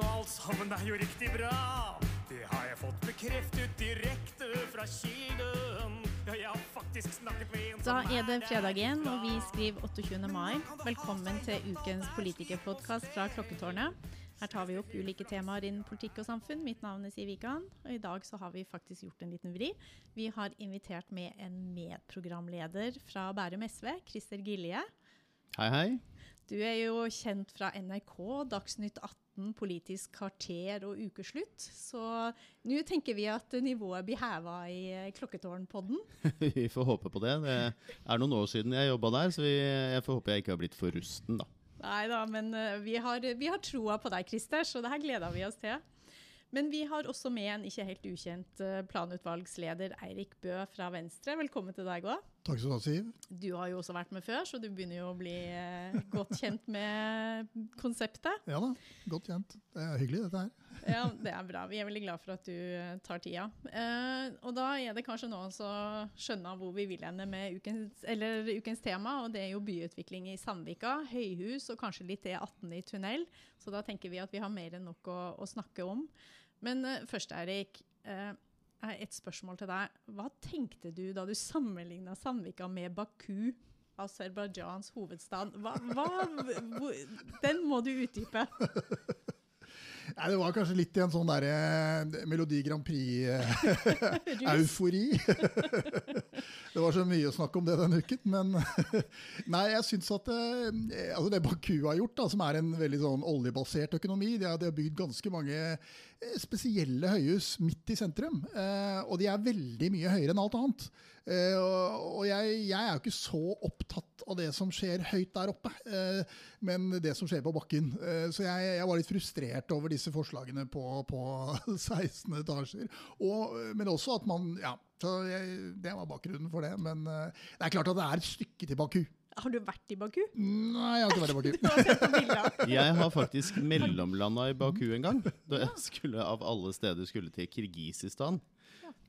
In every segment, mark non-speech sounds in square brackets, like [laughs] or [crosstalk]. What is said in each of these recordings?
og alt sammen er jo riktig bra. Det har jeg fått bekreftet direkte fra kilden. Ja, jeg har faktisk snakket med en Da er det fredag igjen, og vi skriver 28. mai. Velkommen til ukens politikerpodkast fra Klokketårnet. Her tar vi opp ulike temaer innen politikk og samfunn. Mitt navn er Siv Wikan, og i dag så har vi faktisk gjort en liten vri. Vi har invitert med en medprogramleder fra Bærum SV, Christer Gilje. Hei, hei. Du er jo kjent fra NRK, Dagsnytt 18, Politisk kvarter og Ukeslutt. Så nå tenker vi at nivået blir heva i Klokketårnpodden. [laughs] Vi får håpe på det. Det er noen år siden jeg jobba der, så vi, jeg får håpe jeg ikke har blitt for rusten, da. Nei da, men eh, vi har, vi har troa på deg, Christer, så det her gleder vi oss til. Men vi har også med en ikke helt ukjent eh, planutvalgsleder, Eirik Bø fra Venstre. Velkommen til deg òg. Takk skal du ha, Siv. Du har jo også vært med før, så du begynner jo å bli eh, godt kjent med konseptet. Ja da, godt kjent. Det er hyggelig, dette her. Ja, det er bra. Vi er veldig glad for at du eh, tar tida. Og da er det kanskje noen som skjønner hvor vi vil ende med ukens, eller ukens tema, og det er jo byutvikling i Sandvika, høyhus og kanskje litt E18 i tunnel. Så da tenker vi at vi har mer enn nok å, å snakke om. Men uh, først, Eirik. Uh, har et spørsmål til deg. Hva tenkte du da du sammenligna Sandvika med Baku, Aserbajdsjans hovedstad? Hva, hva, den må du utdype. [laughs] Nei, det var kanskje litt i en sånn derre Melodi Grand Prix-eufori. [laughs] [laughs] det var så mye å snakke om det denne uken, men [laughs] Nei, jeg syns at eh, altså det Baku har gjort, da, som er en veldig sånn oljebasert økonomi De har, de har bygd ganske mange eh, spesielle høyhus midt i sentrum. eh, Og de er veldig mye høyere enn alt annet. Eh, Og jeg, jeg er jo ikke så opptatt av det som skjer høyt der oppe, eh, men det som skjer på bakken. Eh, Så jeg, jeg var litt frustrert over disse forslagene på, på [laughs] 16 etasjer. Og, men også at man Ja, så jeg, det var bakgrunnen for det. Men det er klart at det er et stykke til Baku. Har du vært i Baku? Nei, jeg har ikke vært i Baku. [laughs] [laughs] Jeg har faktisk mellomlanda i Baku en gang. Da jeg skulle av alle steder skulle til Kirgisistan.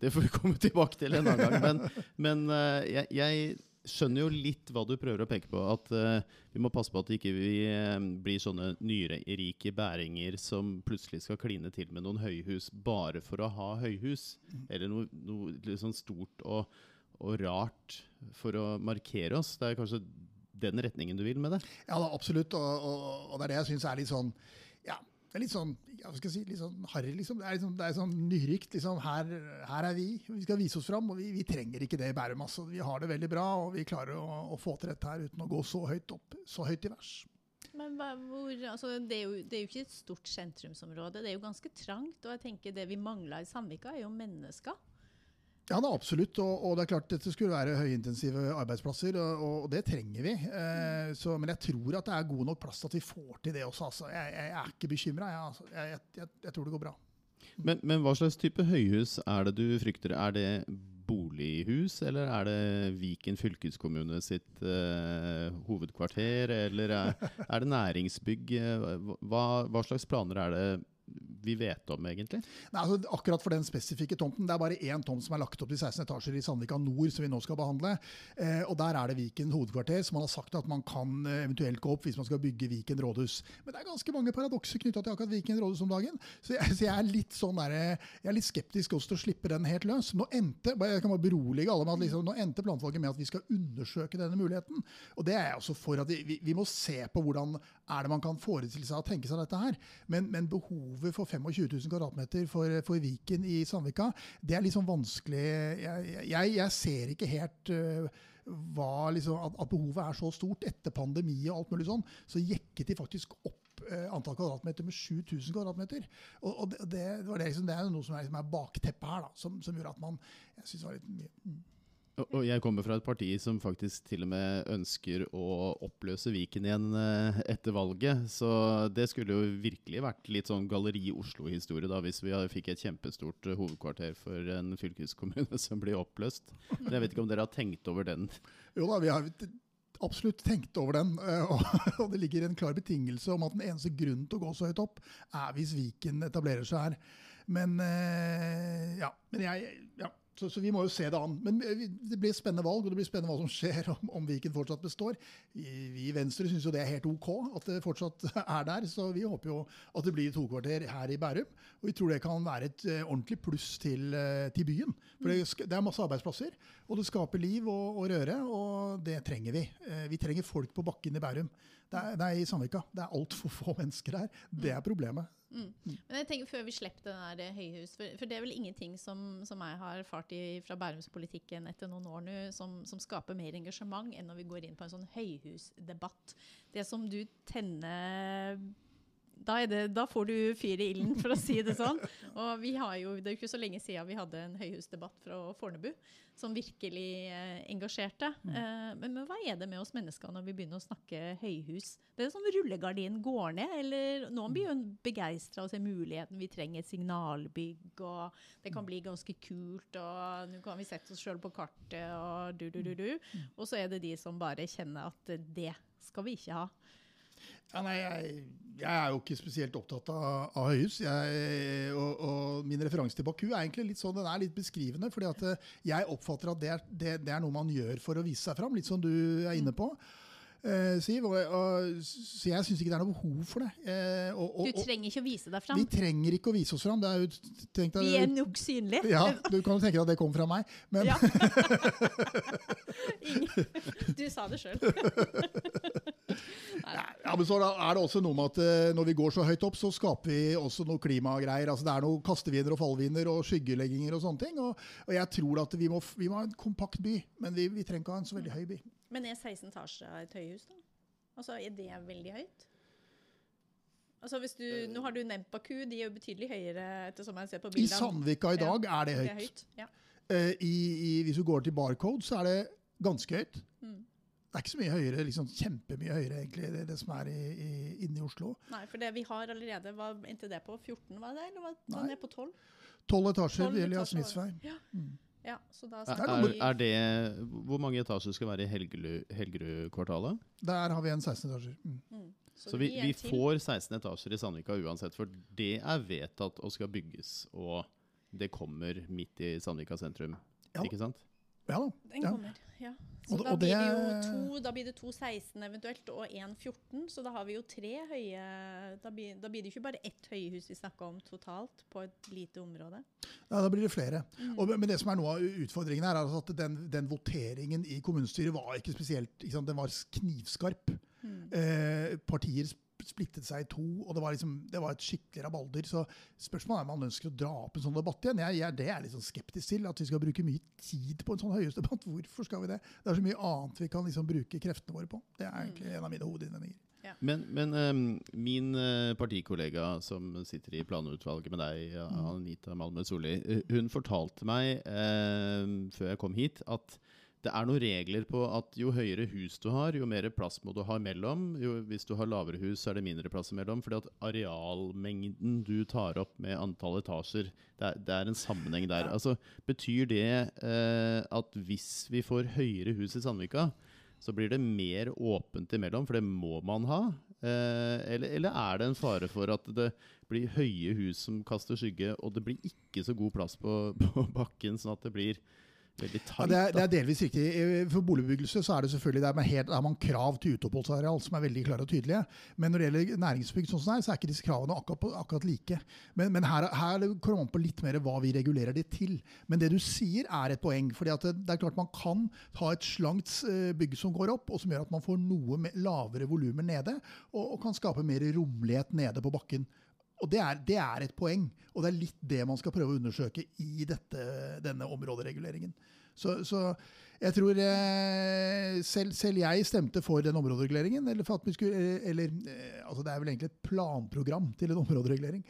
Det får vi komme tilbake til en annen gang. Men, men eh, jeg, jeg skjønner jo litt hva du prøver å peke på. At uh, vi må passe på at ikke vi ikke blir sånne nyrike bæringer som plutselig skal kline til med noen høyhus bare for å ha høyhus. Eller noe, noe litt sånn stort og, og rart for å markere oss. Det er kanskje den retningen du vil med det? Ja, da, absolutt. Og, og, og det er det jeg syns er litt sånn det er litt sånn ja, skal si, litt sånn harry, liksom. Det er, liksom, det er sånn nyrikt. Liksom, her, her er vi, vi skal vise oss fram. Og vi, vi trenger ikke det i Bærum. Altså. Vi har det veldig bra, og vi klarer å, å få til dette her uten å gå så høyt opp, så høyt i vers. Men hva, hvor, altså, det, er jo, det er jo ikke et stort sentrumsområde. Det er jo ganske trangt. Og jeg tenker det vi mangler i Sandvika, er jo mennesker. Ja, da, absolutt. Og, og det er klart dette skulle være høyintensive arbeidsplasser, og, og det trenger vi. Eh, så, men jeg tror at det er god nok plass til at vi får til det også. Altså. Jeg, jeg, er ikke bekymra. Jeg, altså. jeg, jeg, tror det går bra. Men, men hva slags type høyhus er det du frykter? Er det bolighus, eller er det Viken fylkeskommune sitt eh, hovedkvarter? Eller er, er det næringsbygg? Eh, Hva, hva slags planer er det vi vet om, egentlig? Nei, altså, akkurat for den spesifikke tomten, Det er bare én tomt som er lagt opp til 16 etasjer i Sandvika nord, som vi nå skal behandle. Eh, og Der er det Viken hovedkvarter, som man har sagt at man kan eh, eventuelt gå opp hvis man skal bygge Viken rådhus. Men det er ganske mange paradokser knytta til akkurat Viken rådhus om dagen. Så jeg, så jeg er litt sånn der, jeg er litt skeptisk også til å slippe den helt løs. Nå endte, jeg kan bare berolige alle med at liksom, nå endte planfolket med at vi skal undersøke denne muligheten. Og det er jeg også for at vi, vi, vi må se på hvordan er det man kan forestille seg å tenke seg dette her. Men, men behovet for 25 000 kvadratmeter for, for Viken i Sandvika, det er liksom vanskelig Jeg, jeg, jeg ser ikke helt uh, hva, liksom, at, at behovet er så stort. Etter pandemi og alt mulig sånn, så jekket de faktisk opp øh, antall kvadratmeter med 7000 kvadratmeter. Og, og det, det, det, liksom, det er noe som er, liksom er bakteppet her, da, som, som gjør at man Jeg syns det var litt mye mm. Og jeg kommer fra et parti som faktisk til og med ønsker å oppløse Viken igjen eh, etter valget. Så det skulle jo virkelig vært litt sånn Galleri Oslo-historie da, hvis vi fikk et kjempestort eh, hovedkvarter for en fylkeskommune [laughs] som blir oppløst. Men jeg vet ikke om dere har tenkt over den. Jo da, vi har absolutt tenkt over den. eh, [laughs] Og, det ligger en klar betingelse om at den eneste grunnen til å gå så høyt opp, er hvis Viken etablerer seg her. Men ja. Men jeg ja. Så, så, vi må jo se det an. Men eh, det blir spennende valg, og det blir spennende hva som skjer om, om Viken fortsatt består. Vi, i Venstre syns jo det er helt OK at det fortsatt [laughs] er der, så vi håper jo at det blir to kvarter her i Bærum. Og vi tror det kan være et uh, ordentlig pluss til, uh, til byen. For det, det, er masse arbeidsplasser, og det skaper liv og, og røre, og det trenger vi. Vi trenger folk på bakken i Bærum. Det er, det er i Sandvika. Det er altfor få mennesker her. Det er problemet. Mm. Men jeg tenker Før vi slipper den der høyhus, for, for, det er vel ingenting som, som jeg har erfart i, fra bærumspolitikken etter noen år nå, som, som, skaper mer engasjement enn når vi går inn på en sånn høyhusdebatt. Det som du tenner da, det, da, får du fyr i ilden, for å si det sånn. Og vi har jo, Det er jo ikke så lenge siden vi hadde en høyhusdebatt fra Fornebu som virkelig eh, engasjerte. Mm. Eh, men, men, hva er det med oss mennesker når vi begynner å snakke høyhus? Det er som rullegardinen går ned, eller noen blir jo begeistra og ser muligheten. Vi trenger et signalbygg, og det kan bli ganske kult, og nå kan vi sette oss sjøl på kartet, og du, du, du, du. Mm. Og så er det de som bare kjenner at det skal vi ikke ha. Ja, nei, jeg, jeg, er jo ikke spesielt opptatt av, av høyhus. Jeg, og, og, min referanse til Baku er egentlig litt sånn, den er litt beskrivende. fordi at eh, jeg oppfatter at det er, det, det er noe man gjør for å vise seg fram, litt som du er inne på. Uh, Siv, og, og, så jeg syns ikke det er noe behov for det. Og, og, du trenger ikke å vise deg fram? Vi trenger ikke å vise oss fram. Er jo, deg, vi er nok synlige. Ja, Du kan jo tenke deg at det kom fra meg, men ja. [laughs] Du sa det sjøl. [laughs] ja, men så er det også noe med at uh, når vi går så høyt opp, så skaper vi også noe klimagreier. Altså, det er noe kastevinder og fallvinder og skyggelegginger og sånne ting. Og, jeg tror at vi må, vi må, ha en kompakt by, men vi, vi trenger ikke ha en så veldig høy by. Men er 16 etasjer et høyhus, da? Altså, Er det veldig høyt? Altså hvis du, nå har du nevnt Baku, de er jo betydelig høyere. ettersom jeg ser på bildene. I Sandvika i dag ja, er det høyt. Det er høyt ja. uh, i, i, hvis du går til Barcode, så er det ganske høyt. Mm. Det er ikke så mye høyere, liksom kjempemye høyere egentlig, det, det som er i, i, inne i Oslo. Nei, for det vi har allerede, var inntil det på 14, var det? Eller var det ned på 12? 12 etasjer, Elias Smithsvei. Ja. Mm. Ja, er, er, det, Hvor mange etasjer skal være i Helgerud-kvartalet? Der har vi en 16 etasjer. Mm. Mm. Så, så, vi, vi får 16 etasjer i Sandvika uansett, for det er vedtatt og skal bygges. Og det kommer midt i Sandvika sentrum, ja. ikke sant? Ja. Den kommer, ja. Så og, da, og blir det to, da, blir det to 16 eventuelt, og én 14. Så da har vi jo tre høye Da blir, da blir det ikke bare ett høyhus vi snakker om totalt på et lite område. Ja, da blir det flere. Mm. Og, men det som er noe av utfordringen her, er altså at den, den voteringen i kommunestyret var ikke spesielt ikke sant, Den var knivskarp. Mm. Eh, partier splittet seg i to, og det var, liksom, det var et skikkelig rabalder. Så spørsmålet er om man ønsker å dra opp en sånn debatt igjen. Jeg, jeg, det er jeg litt sånn skeptisk til. At vi skal bruke mye tid på en sånn høyhetsdebatt. Hvorfor skal vi det? Det er så mye annet vi kan liksom bruke kreftene våre på. Det er egentlig en av mine hovedinnvendinger. Ja. Men, men um, min uh, partikollega som sitter i planutvalget med deg, mm. Anita Malmö Solli, hun fortalte meg um, før jeg kom hit, at det er noen regler på at jo høyere hus du har, jo mer plass må du ha mellom. Jo, hvis du har lavere hus, så er det mindre plass imellom. fordi at arealmengden du tar opp med antall etasjer, det er, det er en sammenheng der. Altså, betyr det eh, at hvis vi får høyere hus i Sandvika, så blir det mer åpent imellom, for det må man ha? Eh, eller, eller, er det en fare for at det blir høye hus som kaster skygge, og det blir ikke så god plass på, [laughs] på bakken, sånn at det blir Veldig tight, ja, det, er, det, er, delvis riktig. For boligbebyggelse så er det selvfølgelig der man, helt, der man krav til uteoppholdsareal som er veldig klare og tydelige. Men når det gjelder næringsbygg, sånn som det er, så er ikke disse kravene akkurat, akkurat like. Men, men her, her, kommer man på litt mer hva vi regulerer det til. Men det du sier er et poeng. fordi det, det, er klart Man kan ha et slankt eh, bygg som går opp, og som gjør at man får noe lavere volumer nede, og, og kan skape mer romlighet nede på bakken. Og det er, det er, et poeng, og det er litt det man skal prøve å undersøke i dette, denne områdereguleringen. Så, så jeg tror eh, selv, selv, jeg stemte for den områdereguleringen. Eller, skulle, eller eh, altså Det er vel egentlig et planprogram til en områderegulering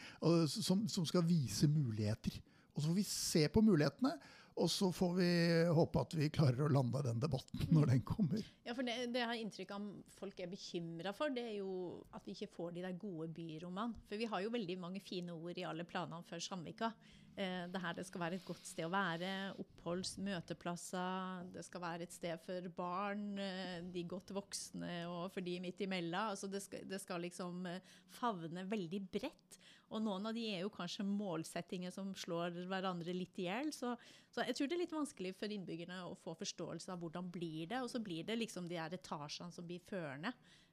som, som skal vise muligheter. Og så får vi se på mulighetene. Og så får vi håpe at vi klarer å lande den debatten når den kommer. Ja, for Det, det jeg har inntrykk av folk er bekymra for, det er jo at vi ikke får de der gode byrommene. For vi har jo veldig mange fine ord i alle planene før Sandvika. Eh, det her det skal være et godt sted å være. Oppholds, møteplasser. Det skal være et sted for barn, eh, de godt voksne og for de midt imellom. Altså det, skal, det skal liksom eh, favne veldig bredt. Og noen av de er jo kanskje målsettinger som slår hverandre litt i hjel. Så, så, jeg tror det er litt vanskelig for innbyggerne å få forståelse av hvordan blir det. Og så blir det liksom de her etasjene som blir førende.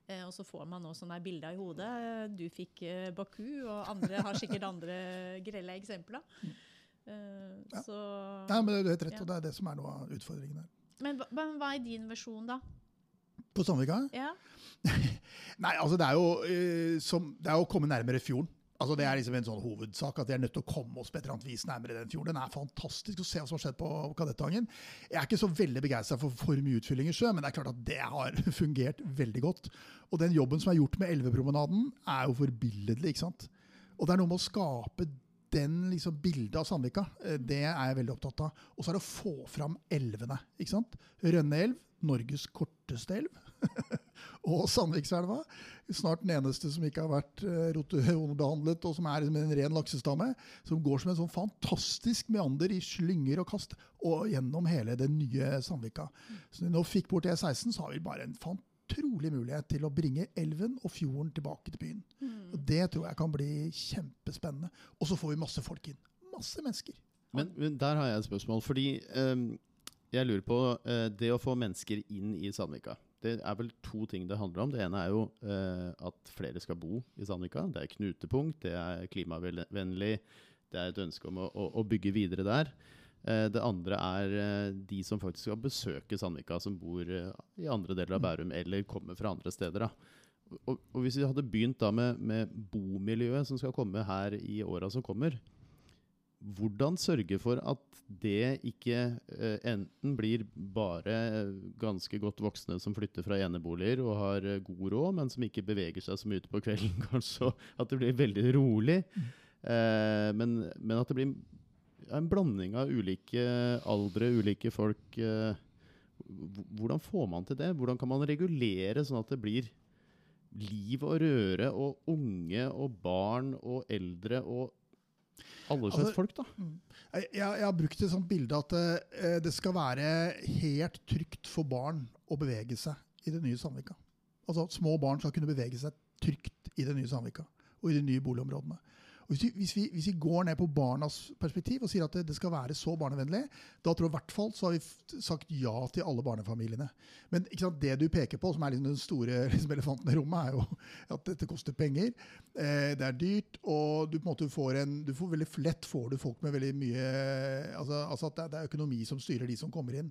Eh, og så får man nå sånne bilder i hodet. Du fikk eh, Baku, og andre har sikkert andre grelle eksempler. Eh, Ja. så Nei, men Du har helt rett, Ja. og det er det som er noe av utfordringen her. men, men hva er din versjon, da? På Sandvika? Ja. [laughs] Nei, altså det er jo som, det er å komme nærmere fjorden. Altså Det er liksom en sånn hovedsak at vi er nødt til å komme oss på et eller annet vis nærmere den fjorden. Den er fantastisk å se hva som har skjedd på Kadettangen. Jeg er ikke så veldig begeistra for for mye utfylling i sjø, men det er klart at det har [laughs] fungert veldig godt. Og den jobben som er gjort med Elvepromenaden, er jo forbilledlig. ikke sant? Og det er noe med å skape den liksom bildet av Sandvika. eh, Det er jeg veldig opptatt av. Og så er det å få fram elvene. ikke sant? Rønneelv, Norges korteste elv. [laughs] og Sandvikselva. Snart den eneste som ikke har vært uh, rotebehandlet, og som er en ren laksestamme. Som går som en sånn fantastisk meander i slynger og kast og gjennom hele det nye Sandvika. Så når vi nå fikk bort E16, så har vi bare en fantrolig mulighet til å bringe elven og fjorden tilbake til byen. Og Det tror jeg kan bli kjempespennende. Og så får vi masse folk inn. Masse mennesker. Men, men der har jeg et spørsmål. Fordi um, jeg lurer på uh, Det å få mennesker inn i Sandvika. Det er vel to ting det handler om. Det ene er jo eh, at flere skal bo i Sandvika. Det er knutepunkt, det er klimavennlig, det er et ønske om å, å, å bygge videre der. Eh, det andre er eh, de som faktisk skal besøke Sandvika, som bor eh, i andre deler av Bærum eller kommer fra andre steder. da. Og, og Hvis vi hadde begynt da med, med bomiljøet som skal komme her i åra som kommer, hvordan sørge for at det ikke eh, enten blir bare ganske godt voksne som flytter fra eneboliger og har eh, god råd, men som ikke beveger seg så mye ute på kvelden, [laughs] kanskje, at det blir veldig rolig. Eh, men, men at det blir en blanding av ulike aldre, ulike folk. Hvordan får man til det? Hvordan kan man regulere sånn at det blir liv og røre og unge og barn og eldre og alle slags Altså, folk, da? Jeg, jeg, jeg har brukt et sånt bilde at uh, det skal være helt trygt for barn å bevege seg i det nye Sandvika. Altså at Små barn skal kunne bevege seg trygt i det nye Sandvika og i de nye boligområdene. Hvis, vi, hvis, vi, hvis vi går ned på barnas perspektiv og sier at det, skal være så barnevennlig, da tror jeg i hvert fall så har vi sagt ja til alle barnefamiliene. Men sant, det du peker på, som er liksom den store [laughs] liksom elefanten i rommet, er jo at dette koster penger. Eh, det er dyrt, og du måte får en du får veldig lett får du folk med veldig mye altså, altså at det, det er økonomi som styrer de som kommer inn.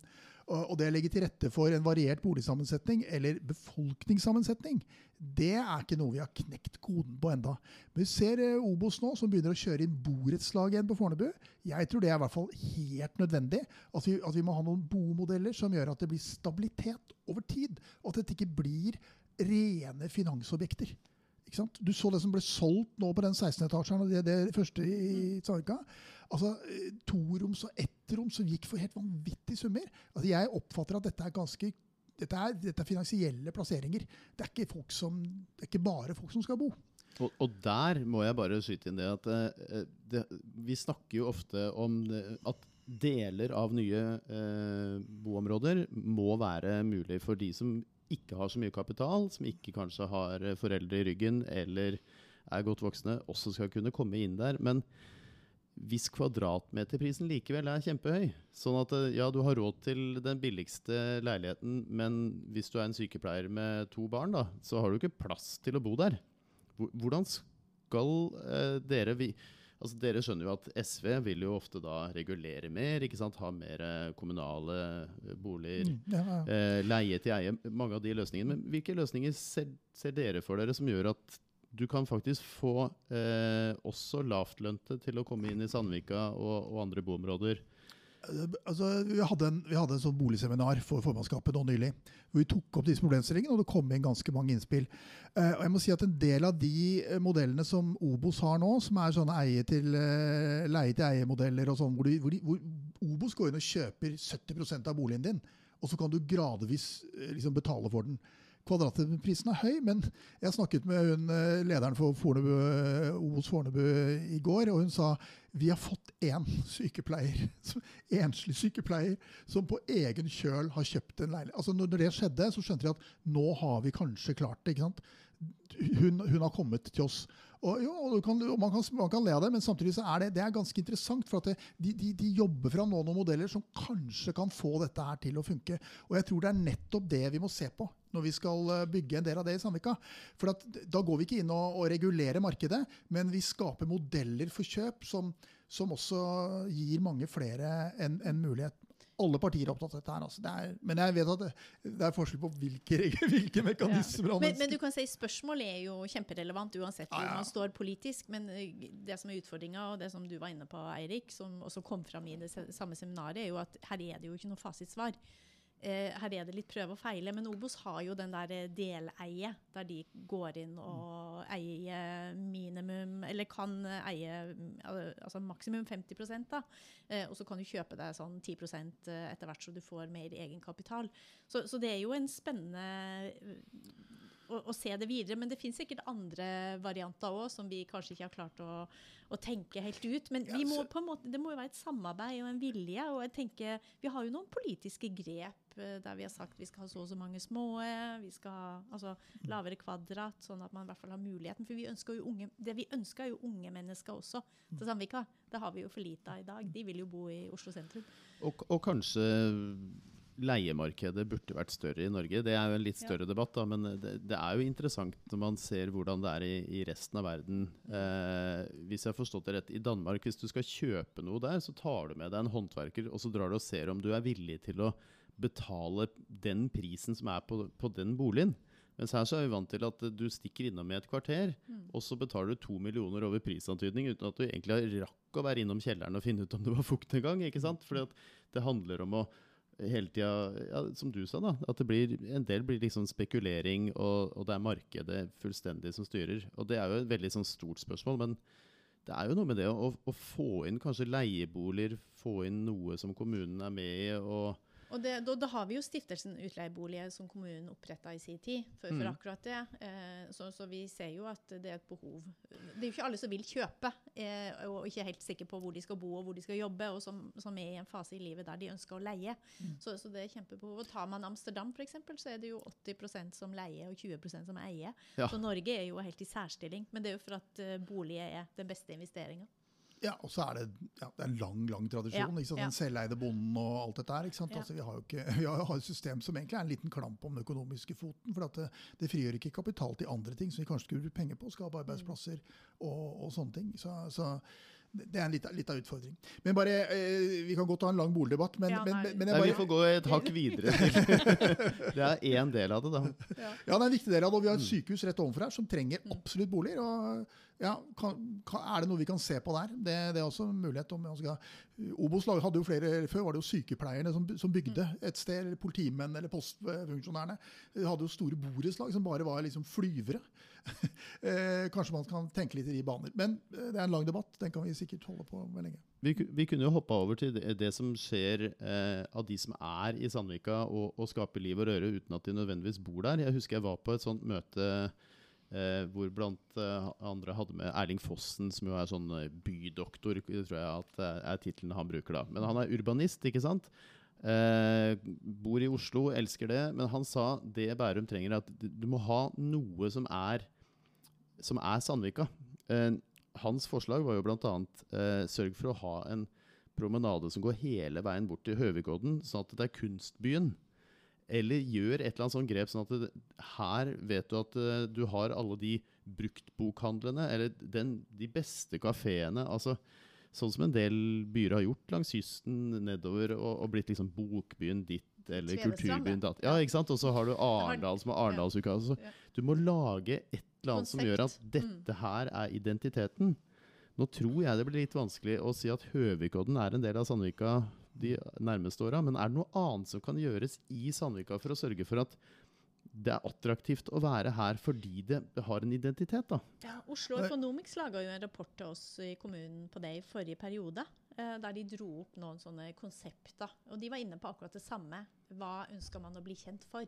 Og, det å legge til rette for en variert boligsammensetning, eller befolkningssammensetning, det er ikke noe vi har knekt koden på enda. Men vi ser eh, Obos nå, som begynner å kjøre inn borettslag igjen på Fornebu. Jeg tror det er i hvert fall helt nødvendig. At vi, at vi må ha noen bomodeller som gjør at det blir stabilitet over tid. Og at dette ikke blir rene finansobjekter. Ikke sant? Du så det som ble solgt nå på den 16-etasjen, og det, det første i Sandvika. Altså, eh, Toroms og ettroms som gikk for helt vanvittige summer. Altså, jeg oppfatter at dette er ganske dette er, dette er finansielle plasseringer. Det er, ikke folk som, det er ikke bare folk som skal bo. Og, og der må jeg bare skyte inn det at eh, det, vi snakker jo ofte om det, at deler av nye eh, boområder må være mulig for de som ikke har så mye kapital, som ikke kanskje har eh, foreldre i ryggen eller er godt voksne, også skal kunne komme inn der. Men hvis kvadratmeterprisen likevel er kjempehøy, sånn at eh, ja, du har råd til den billigste leiligheten, men hvis du er en sykepleier med to barn, da, så har du ikke plass til å bo der. Hvordan skal eh, dere vi, altså Dere skjønner jo at SV vil jo ofte da regulere mer, ikke sant? ha mer eh, kommunale eh, boliger. Ja, ja. Eh, leie til eie, mange av de løsningene. Men hvilke løsninger ser, ser dere for dere som gjør at du kan faktisk få eh, også lavtlønte til å komme inn i Sandvika og, og andre boområder? Altså, vi, hadde en, vi hadde en sånn boligseminar for formannskapet nå nylig, hvor vi tok opp disse problemstillingene, og det kom inn ganske mange innspill. Eh, og jeg må si at En del av de eh, modellene som Obos har nå, som er sånne eie til, eh, leie-til-eie-modeller, og sånn, hvor, hvor, hvor Obos går inn og kjøper 70% av boligen din, og så kan du gradvis eh, liksom, betale for den. Kvadratprisen er høy, men jeg snakket med hun, eh, lederen for Fornebu, OS Fornebu i går, og hun sa vi har fått én sykepleier, [laughs] enslig sykepleier, som på egen kjøl har kjøpt en leilighet. Altså når det skjedde, så skjønte jeg at nå har vi kanskje klart det. ikke sant? Hun, hun har kommet til oss. Og, jo, og kan, man, kan, man kan le av det, men samtidig så er det, det er ganske interessant. For at det, de, de, de jobber fram nå noen modeller som kanskje kan få dette her til å funke. Og jeg tror det er nettopp det vi må se på når vi skal eh, bygge en del av det i Sandvika. For at, da går vi ikke inn og, og regulerer markedet, men vi skaper modeller for kjøp som, som også gir mange flere en, en mulighet. Alle partier er opptatt av dette her. Altså. Det er, men jeg vet at det, det er forskjell på hvilke, [laughs] hvilke mekanismer Men, men du kan si spørsmålet er jo kjemperelevant uansett hvor Ja, ja. man står politisk. Men det som er utfordringa, og det som du var inne på, Eirik, som også kom fram i det samme seminaret, er jo at her er det jo ikke noe fasitsvar. Eh, her er det litt prøve og feile. Men Obos har jo den der eh, deleie, der de går inn og eier minimum Eller kan eie altså maksimum 50 da. Eh, og så kan du kjøpe deg sånn 10 etter hvert så du får mer egenkapital. Så, så det er jo en spennende å, å se det videre. Men det finnes sikkert andre varianter òg som vi kanskje ikke har klart å, å tenke helt ut. Men vi Ja, må måte, det må jo være et samarbeid og en vilje. Og jeg tenker, vi har jo noen politiske grep eh, der vi har sagt vi skal ha så og så mange små, vi skal ha altså, lavere kvadrat, sånn at man i hvert fall har muligheten. For vi ønsker jo unge, det vi ønsker er jo unge mennesker også til Sandvika. Det har vi jo for lite av i dag. De vil jo bo i Oslo sentrum. Og, og kanskje leiemarkedet burde vært større i Norge. Det er jo en litt Ja. større debatt, da, men det, det er jo interessant når man ser hvordan det er i, i resten av verden. Eh, hvis jeg har forstått det rett, I Danmark, hvis du skal kjøpe noe der, så tar du med deg en håndverker, og så drar du og ser om du er villig til å betale den prisen som er på, på den boligen. Mens her så er vi vant til at du stikker innom i et kvarter, og så betaler du to millioner over prisantydning uten at du egentlig har rakk å være innom kjelleren og finne ut om det var fukt en gang. ikke sant? Fordi at det handler om å hele tida, ja, som du sa, da, at det blir, en del blir liksom spekulering, og, og det er markedet fullstendig som styrer. Og det er jo et veldig sånn stort spørsmål, men det er jo noe med det å, å få inn kanskje leieboliger, få inn noe som kommunen er med i, og Og det, da, da har vi jo Stiftelsen utleieboliger som kommunen oppretta i sin tid for, for Mm. akkurat det. Eh, så, så vi ser jo at det er et behov. Det er jo ikke alle som vil kjøpe, eh, og ikke er helt sikre på hvor de skal bo og hvor de skal jobbe, og som, som er i en fase i livet der de ønsker å leie. Så, så det er kjempebehov. Og tar man Amsterdam f.eks., så er det jo 80% som leier og 20% som eier. Ja. Så Norge er jo helt i særstilling. Men det er jo for at eh, bolig er den beste investeringa. Ja, og så er det, ja, det er en lang lang tradisjon. Ja, ikke sant? ja. Den selveide bonden og alt dette her. Ja. Altså, vi har jo ikke, [laughs] vi har et system som egentlig er en liten klamp om den økonomiske foten. For at det, det frigjør ikke kapital til andre ting som vi kanskje skulle brukt penger på. Skape arbeidsplasser og, og sånne ting. Så, så det er en liten, liten utfordring. Men bare, eh, Vi kan godt ha en lang boligdebatt, men, Ja, men, men, bare... Nei, vi får gå et hakk videre. [laughs] det er én del av det, da. ja, det er en viktig del av det. og Vi Mm. har et sykehus rett overfor her som trenger absolutt boliger. og ja, kan, kan, Er det noe vi kan se på der? Det, det er også en mulighet. om skal, Obos hadde jo flere, Før var det jo sykepleierne som, som bygde et sted, eller politimenn eller postfunksjonærene. De hadde jo store borettslag som bare var liksom flyvere. [laughs] eh, kanskje man kan tenke litt i de baner. Men eh, det er en lang debatt. Den kan vi sikkert holde på med lenge. Vi, vi kunne jo hoppa over til det, det som skjer eh, av de som er i Sandvika og, og skaper liv og røre uten at de nødvendigvis bor der. Jeg husker jeg var på et sånt møte eh, hvor blant eh, andre hadde med Erling Fossen, som jo er sånn eh, bydoktor, tror jeg at er, er tittelen han bruker da. Men han er urbanist, ikke sant? Eh, bor i Oslo, elsker det. Men han sa det Bærum trenger, er at du må ha noe som er, som er Sandvika. Eh, hans forslag var jo bl.a. Eh, sørg for å ha en promenade som går hele veien bort til Høvikodden, sånn at det er kunstbyen. Eller gjør et eller annet sånt grep, sånn at det, her vet du at eh, du har alle de bruktbokhandlene, eller den, de beste kafeene. altså Sånn som en del byer har gjort langs kysten nedover, og, og blitt liksom bokbyen ditt eller kulturbyen datt. Ja, ikke sant? Og så har du Arendal som har Arendalsuka. Altså, du må lage et eller annet som gjør at dette her er identiteten. Nå tror jeg det blir litt vanskelig å si at Høvikodden er en del av Sandvika de nærmeste åra, men er det noe annet som kan gjøres i Sandvika for å sørge for at det er attraktivt å være her fordi det har en identitet, da? Ja, Oslo Economics laga jo en rapport til oss i kommunen på det i forrige periode. eh, Der de dro opp noen sånne konsepter. Og de var inne på akkurat det samme. Hva ønsker man å bli kjent for?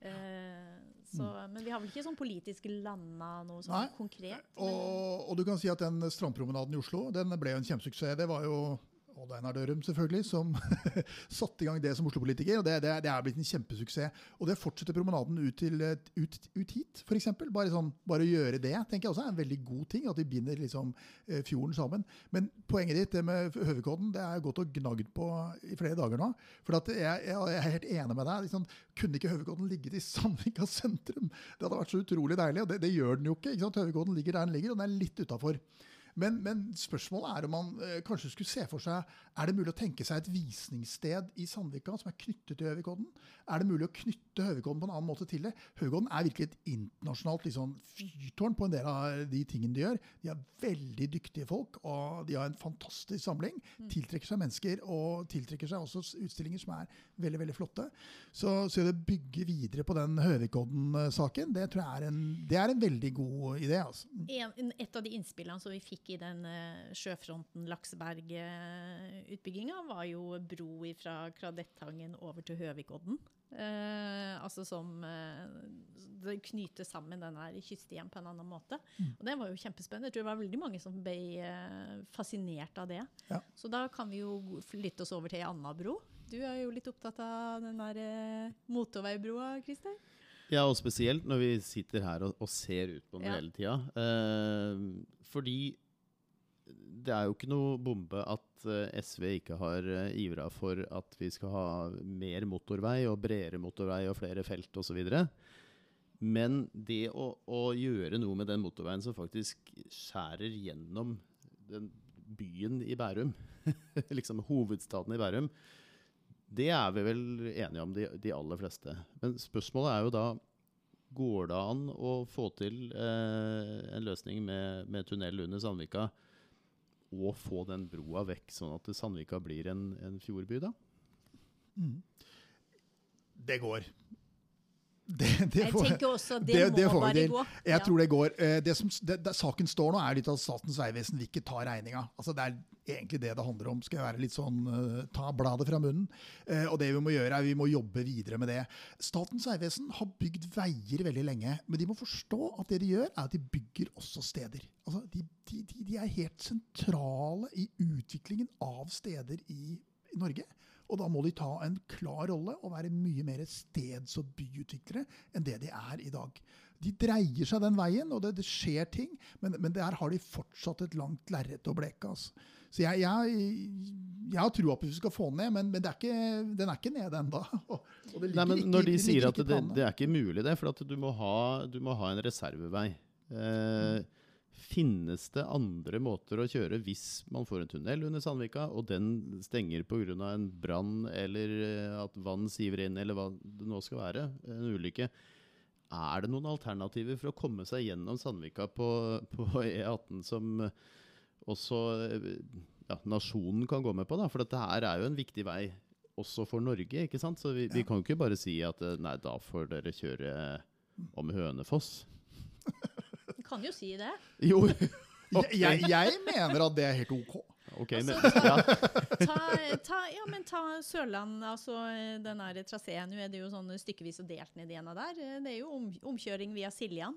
Eh, så, Men vi har vel ikke sånn politisk landa noe sånn Nei. konkret? men- Og, og du kan si at den strandpromenaden i Oslo den ble jo en kjempesuksess. Det var jo Odd Einar Dørum selvfølgelig, som [laughs] satte i gang det som Oslo-politiker. og det, det, det er blitt en kjempesuksess. Og det fortsetter promenaden ut, til, eh, ut, ut hit, f.eks. Bare, sånn, bare å gjøre det tenker jeg også er en veldig god ting. At vi binder liksom, eh, fjorden sammen. Men poenget ditt det med Høvikodden det er gått og gnagd på i flere dager nå. For jeg, jeg, jeg er helt enig med deg. Liksom, kunne ikke Høvikodden ligget i [laughs] Sandvika sentrum? Det hadde vært så utrolig deilig, og det, det gjør den jo ikke. ikke sant? Høvikodden ligger der den ligger, og den er litt utafor. Men, men spørsmålet er om man eh, kanskje skulle se for seg Er det mulig å tenke seg et visningssted i Sandvika som er knyttet til Høvikodden? Er det mulig å knytte Høvikodden på en annen måte til det? Høvikodden er virkelig et internasjonalt liksom, fyrtårn på en del av de tingene de gjør. De er veldig dyktige folk, og de har en fantastisk samling. Tiltrekker seg mennesker, og tiltrekker seg også utstillinger som er veldig veldig flotte. Så, så det bygge videre på den Høvikodden-saken, det tror jeg er en, det er en veldig god idé. altså. En- et av de innspillene som vi fikk i den uh, sjøfronten Lakseberg-utbygginga, var jo bro fra Kradetthangen over til Høvikodden. Eh, altså som eh, Det knyter sammen den her kyststien på en annen måte. Og det var jo kjempespennende. Jeg tror det var veldig mange som ble eh, fascinert av det. Ja. Så da kan vi jo flytte oss over til ei anna bro. Du er jo litt opptatt av den der eh, motorveibroa, Christer? Ja, og spesielt når vi sitter her og, og ser ut på den Ja. hele tida. Eh, fordi det er jo ikke noe bombe at eh, SV ikke har uh, ivra for at vi skal ha mer motorvei og bredere motorvei og flere felt osv. Men det å, å gjøre noe med den motorveien som faktisk skjærer gjennom byen i Bærum, [laughs] liksom hovedstaden i Bærum, det er vi vel enige om, de, de aller fleste. Men spørsmålet er jo da Går det an å få til eh, en løsning med, med tunnel under Sandvika og få den broa vekk, sånn at Sandvika blir en, en fjordby, da? Det går. Det, det Jeg tenker også at det, det- må bare gå. Jeg Ja. tror det går. Eh, Det som, det, det, saken står nå, er litt at Statens vegvesen vil ikke ta regninga. Altså, det er egentlig det det handler om. Skal jeg være litt sånn eh, ta bladet fra munnen. Eh, og det vi må gjøre, er vi må jobbe videre med det. Statens vegvesen har bygd veier veldig lenge, men de må forstå at det de gjør, er at de bygger også steder. Altså, de, de, de, er helt sentrale i utviklingen av steder i, i Norge. Og da må de ta en klar rolle og være mye mer steds- og byutviklere enn det de er i dag. De dreier seg den veien, og det, det skjer ting, men, men der har de fortsatt et langt lerret å bleke. Altså. Så jeg, jeg, jeg har trua på at vi skal få den ned, men, men det er ikke, den er ikke nede ennå. [laughs] Når de sier at det, det er ikke mulig det, for du må ha, du må ha en reservevei. Eh, finnes det andre måter å kjøre hvis man får en tunnel under Sandvika, og den stenger pga. en brann eller eh, at vann siver inn, eller hva det nå skal være, en ulykke? Er det noen alternativer for å komme seg gjennom Sandvika på, på E18 som også eh, ja, nasjonen kan gå med på? da, For dette her er jo en viktig vei også for Norge. ikke sant? Så vi, vi kan jo ikke bare si at eh, nei, da får dere kjøre om Hønefoss. Kan jo si det. Jo, [laughs] jeg, jeg, jeg mener at det er helt OK. ok, Altså, men, ja. Ta, ta, ja, men ta Sørland, altså den der traseen. Nå er det jo sånn stykkevis og delt ned i av der. Det er jo om, omkjøring via Siljan.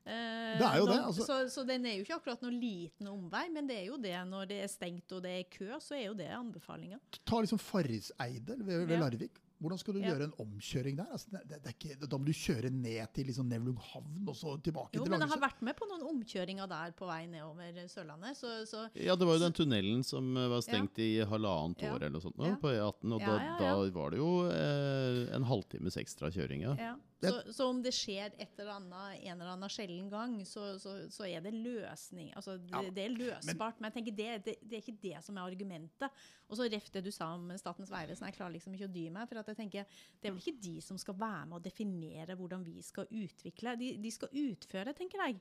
Eh, Det er jo det, altså. så, så den er jo ikke akkurat noen liten omvei, men det er jo det når det er stengt og det er kø, så er jo det anbefalinga. Ta liksom Farriseidet ved, ved Ja. Larvik. Hvordan skal du Ja. gjøre en omkjøring der? Altså, det, det, er ikke, da må du kjøre ned til liksom Nevlung havn og så tilbake Jo, til men jeg har vært med på noen omkjøringer der på vei nedover Sørlandet, så, så ja, det var jo den tunnelen som eh, var stengt i halvannet Ja. år eller noe sånt nå, Ja. på E18. Og Ja, da, ja, ja. da var det jo eh, en halvtimes ekstra kjøring, ja. Så, så om det skjer et eller annet, en eller annen sjelden gang, så, så, så er det løsning. Altså, det, Ja, det er løsbart, men, jeg tenker det, det, det er ikke det som er argumentet. Og så ref det du sa om Statens vegvesen, jeg klarer liksom ikke å dy meg. For at jeg tenker, det er vel ikke de som skal være med å definere hvordan vi skal utvikle. De, de skal utføre, tenker jeg.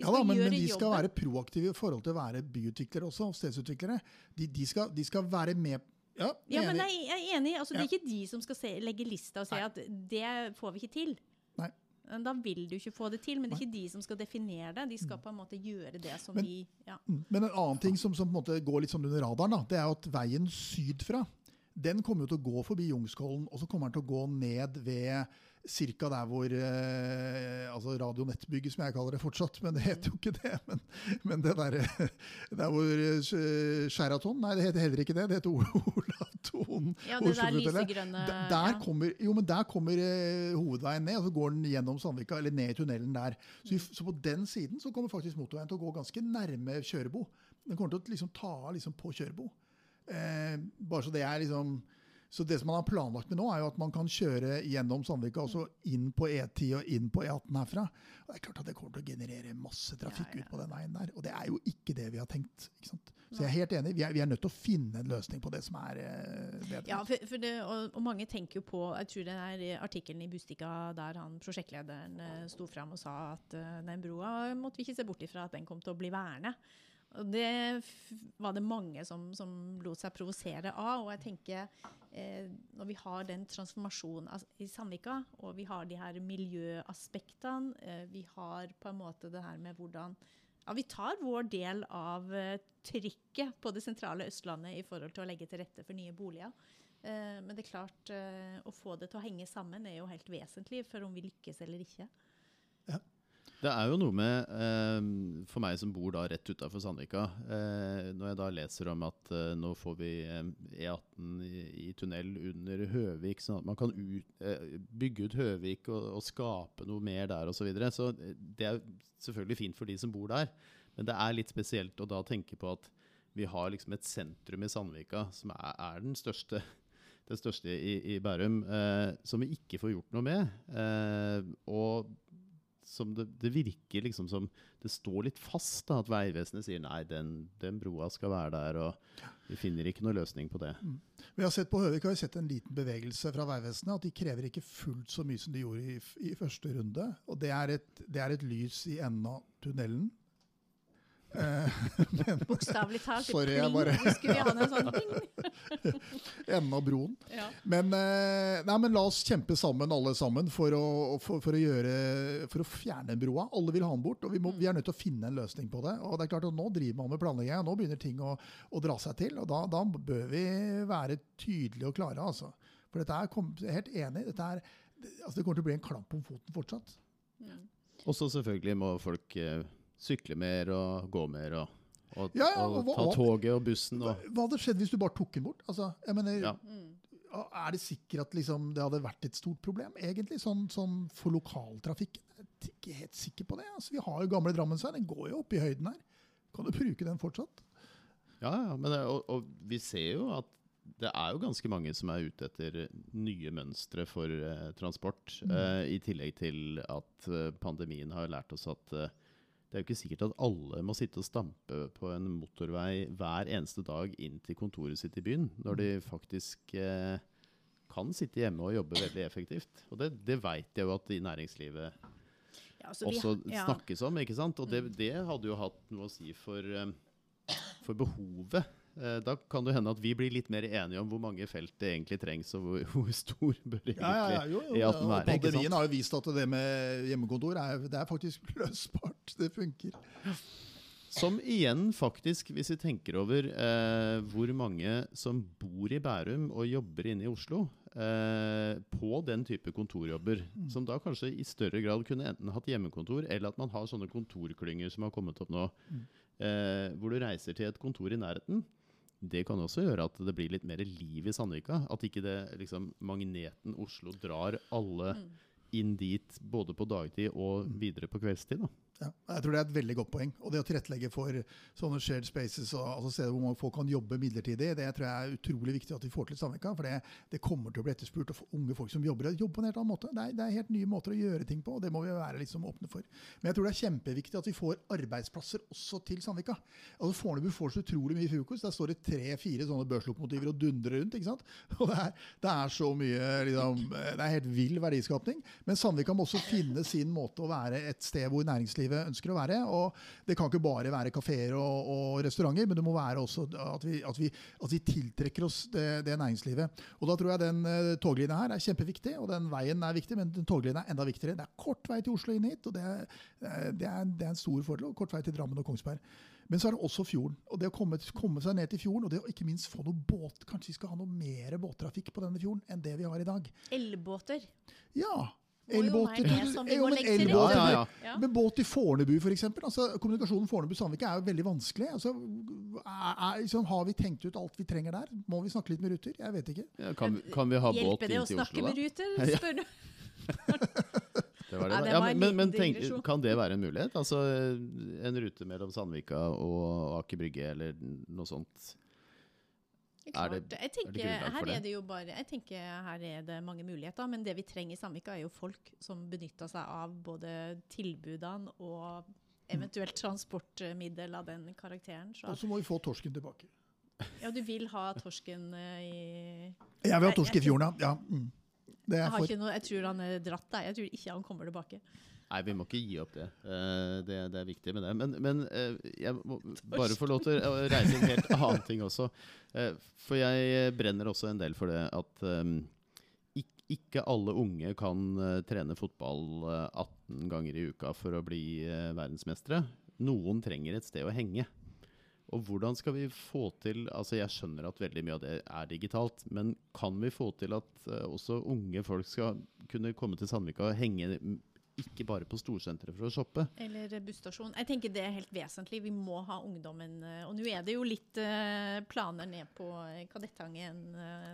Ja da, men, men de skal jobben. være proaktive i forhold til å være byutviklere også, og stedsutviklere. De, de, skal, de skal være med Ja, Ja, men jeg, er enig. Altså, Det er ikke de som skal se, legge lista og si at det får vi ikke til. Nei. Da vil du ikke få det til, men det er ikke de som skal definere det. De skal på en måte gjøre det som Men- vi ja. Mm. Men en annen ting som, som på en måte går litt sånn under radaren, da, det er at veien sydfra den kommer jo til å gå forbi Jungskollen, og så kommer den til å gå ned ved Cirka der hvor eh, altså Radionettbygget, som jeg kaller det fortsatt, men det heter jo ikke det. [laughs] Men, men det derre [laughs] Der hvor eh, Sheraton Nei, det heter heller ikke det. Det heter [laughs] Olaton. Olav Thon. Ja, det der lysegrønne Der, der ja. kommer, jo, men der kommer eh, hovedveien ned, og så går den gjennom Sandvika, eller ned i tunnelen der. Så, så på den siden så kommer faktisk motorveien til å gå ganske nærme Kjørebo. Den kommer til å liksom ta av liksom på Kjørebo. Eh, bare så det er liksom så det som man har planlagt med nå, er jo at man kan kjøre gjennom Sandvika og så inn på E10 og inn på E18 herfra. Og det er klart at det kommer til å generere masse trafikk Ja, ja. ut på den veien der. Og det er jo ikke det vi har tenkt. Ikke sant? Så jeg er helt enig. Vi er, vi er nødt til å finne en løsning på det som er eh, bedre. Ja, for, for det, og, og mange tenker jo på Jeg tror det er artikkelen i Bustika der han prosjektlederen eh, sto fram og sa at eh, den broa måtte vi ikke se bort ifra at den kom til å bli værende. Og det var det mange som, som lot seg provosere av. Og jeg tenker, eh, når vi har den transformasjonen i Sandvika, og vi har de her miljøaspektene, eh, vi har på en måte det her med hvordan ja, Vi tar vår del av eh, trykket på det sentrale Østlandet i forhold til å legge til rette for nye boliger. Eh, men det er klart, eh, å få det til å henge sammen er jo helt vesentlig for om vi lykkes eller ikke. Det er jo noe med, eh, for meg som bor da rett utafor Sandvika, eh, når jeg da leser om at eh, nå får vi eh, E18 i, i tunnel under Høvik, sånn at man kan ut, eh, bygge ut Høvik og, og skape noe mer der osv. Så, videre. så eh, det er selvfølgelig fint for de som bor der, men det er litt spesielt å da tenke på at vi har liksom et sentrum i Sandvika som er, er den største det største i, i Bærum, som vi ikke får gjort noe med. Og som det, det virker liksom som det står litt fast, da, at Vegvesenet sier nei, den, den broa skal være der, og vi finner ikke noe løsning på det. Vi har sett På Høvik har vi sett en liten bevegelse fra Vegvesenet. At de krever ikke fullt så mye som de gjorde i, i første runde. Og det er et, det er et lys i enden av tunnelen. Eh, [laughs] men Bokstavelig talt. Sorry, jeg bare- skulle vi ha noe sånn [laughs] pling? [laughs] enden av broen. Ja. Men, eh, nei, men la oss kjempe sammen, alle sammen, for å, for, for å, gjøre, for å fjerne broa. Alle vil ha den bort, og vi, må, vi er nødt til å finne en løsning på det. Og det er klart at Nå driver man med planlegging, og nå begynner ting å, å dra seg til. og Da, da bør vi være tydelige og klare. altså. For dette er, kom, jeg er helt enig. Dette er, altså det kommer til å bli en klamp om foten fortsatt. Og så selvfølgelig må folk eh, sykle mer og gå mer og, og, Ja, ja, og og ta toget og bussen. Og, hva hadde skjedd hvis du bare tok den bort? Altså, jeg mener, Ja. Er det sikkert at liksom, det hadde vært et stort problem, egentlig, sånn, sånn for lokaltrafikken? Jeg er ikke helt sikker på det. Altså, vi har jo gamle Drammensveien, den går jo opp i høyden her. Kan du bruke den fortsatt? ja, ja, men det, og, og vi ser jo at det er jo ganske mange som er ute etter nye mønstre for eh, transport. eh, I tillegg til at eh, pandemien har lært oss at eh, det er jo ikke sikkert at alle må sitte og stampe på en motorvei hver eneste dag inn til kontoret sitt i byen, når de faktisk eh, kan sitte hjemme og jobbe veldig effektivt. Og det, det veit jeg jo at i næringslivet Ja, så vi- også ja. snakkes om, ikke sant? Og det, det hadde jo hatt noe å si for, eh, for behovet. Eh, Da kan det hende at vi blir litt mer enige om hvor mange felt det egentlig trengs, og hvor, [laughs] hvor stor bør egentlig jo, E18 Ja, være. ikke Pandemien har jo vist at det med hjemmekontor er, det er faktisk [laughs] løsbart. Det funker. Som igjen faktisk, hvis vi tenker over eh, hvor mange som bor i Bærum og jobber inne i Oslo, eh, på den type kontorjobber, som da kanskje i større grad kunne enten hatt hjemmekontor, eller at man har sånne kontorklynger som har kommet opp nå, eh, hvor du reiser til et kontor i nærheten. Det kan også gjøre at det blir litt mer liv i Sandvika. At ikke det liksom magneten Oslo drar alle inn dit både på dagtid og videre på kveldstid. da. Ja, jeg tror det er et veldig godt poeng. Og det å tilrettelegge for sånne shared spaces, og, altså steder hvor folk kan jobbe midlertidig, det tror jeg er utrolig viktig at vi får til i Sandvika. For det, det kommer til å bli etterspurt. Og unge folk som jobber, jobber på en helt annen måte. Det er, det er helt nye måter å gjøre ting på, og det må vi være liksom åpne for. Men jeg tror det er kjempeviktig at vi får arbeidsplasser også til Sandvika. Altså Fornebu får så utrolig mye frokost. Der står det tre-fire sånne børslokomotiver og dundrer rundt. ikke sant? [laughs] Og det er, det er så mye liksom, Det er helt vill verdiskapning. Men Sandvika må også finne sin måte å være et sted hvor næringslivet ønsker å være. og Det kan ikke bare være kafeer og, og restauranter, men det må være også at vi, at vi, at vi tiltrekker oss det, det næringslivet. Og Da tror jeg den uh, toglinja her er kjempeviktig, og den veien er viktig, men den toglinja er enda viktigere. Det er kort vei til Oslo inn hit, og det er, det er, det er en stor fordel. og Kort vei til Drammen og Kongsberg. Men så er det også fjorden. og Det å komme, komme seg ned til fjorden, og det å ikke minst få noe båt Kanskje vi skal ha noe mer båttrafikk på denne fjorden enn det vi har i dag. Elbåter. Ja, elbåter til Ja, ja, for. ja. Båt i Fornebu, f.eks. Altså, kommunikasjonen Fornebu-Sandvika er jo veldig vanskelig. Altså, er, er, liksom, har vi tenkt ut alt vi trenger der? Må vi snakke litt med Ruter? Jeg vet ikke. Ja, kan, vi- kan vi ha båt Hjelper det inn å til snakke Oslo, med da? Ruter? [laughs] Spør du. [laughs] Det var det, Ja, det Ja, men men tenk, kan det være en mulighet? Altså en rute mellom Sandvika og Aker Brygge eller noe sånt? Det Er er det- jeg tenker, grunnlag for her det? er det jo bare, jeg tenker her er det mange muligheter, men det vi trenger i Samvika, er jo folk som benytter seg av både tilbudene og eventuelt transportmiddel av den karakteren. Og så må vi få torsken tilbake. ja, du vil ha torsken eh, i Jeg vil ha torsk i fjorden, ja. Mm. Det jeg, er har for. ikke noe, jeg tror han er dratt der. Jeg tror ikke han kommer tilbake. Nei, vi må ikke gi opp det. Eh, det, det er viktig med det. Men, men eh, jeg må bare få lov til å reise en helt annen ting også. Eh, for jeg brenner også en del for det at um, ikke alle unge kan trene fotball eh, 18 ganger i uka for å bli verdensmestere. Noen trenger et sted å henge. Og hvordan skal vi få til altså Jeg skjønner at veldig mye av det er digitalt, men kan vi få til at også unge folk skal kunne komme til Sandvika og henge ikke bare på storsenteret for å shoppe? Eller busstasjon. Jeg tenker det er helt vesentlig. Vi må ha ungdommen. eh, Og nå er det jo litt eh, planer ned på eh, Kadettangen,